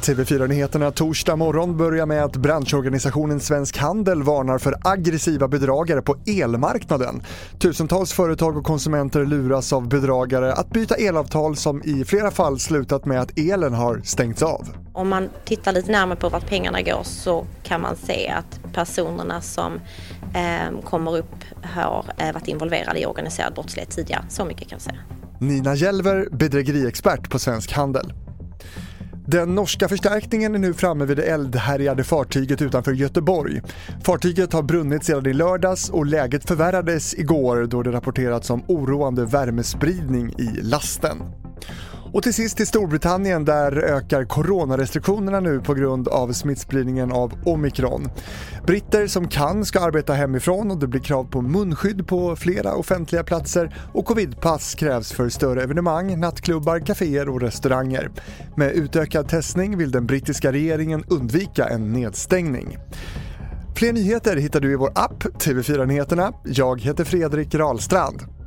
TV4-nyheterna torsdag morgon börjar med att branschorganisationen Svensk Handel varnar för aggressiva bedragare på elmarknaden. Tusentals företag och konsumenter luras av bedragare att byta elavtal som i flera fall slutat med att elen har stängts av. Om man tittar lite närmare på vart pengarna går så kan man se att personerna som eh, kommer upp har eh, varit involverade i organiserad brottslighet tidigare. Så mycket kan jag säga. Nina Jelver, bedrägeriexpert på Svensk Handel. Den norska förstärkningen är nu framme vid det eldhärjade fartyget utanför Göteborg. Fartyget har brunnit sedan i lördags och läget förvärrades igår då det rapporterats om oroande värmespridning i lasten. Mm. Och till sist till Storbritannien, där ökar coronarestriktionerna nu på grund av smittspridningen av omikron. Britter som kan ska arbeta hemifrån och det blir krav på munskydd på flera offentliga platser och covidpass krävs för större evenemang, nattklubbar, kaféer och restauranger. Med utökad testning vill den brittiska regeringen undvika en nedstängning. Fler nyheter hittar du i vår app TV4 Nyheterna. Jag heter Fredrik Rahlstrand.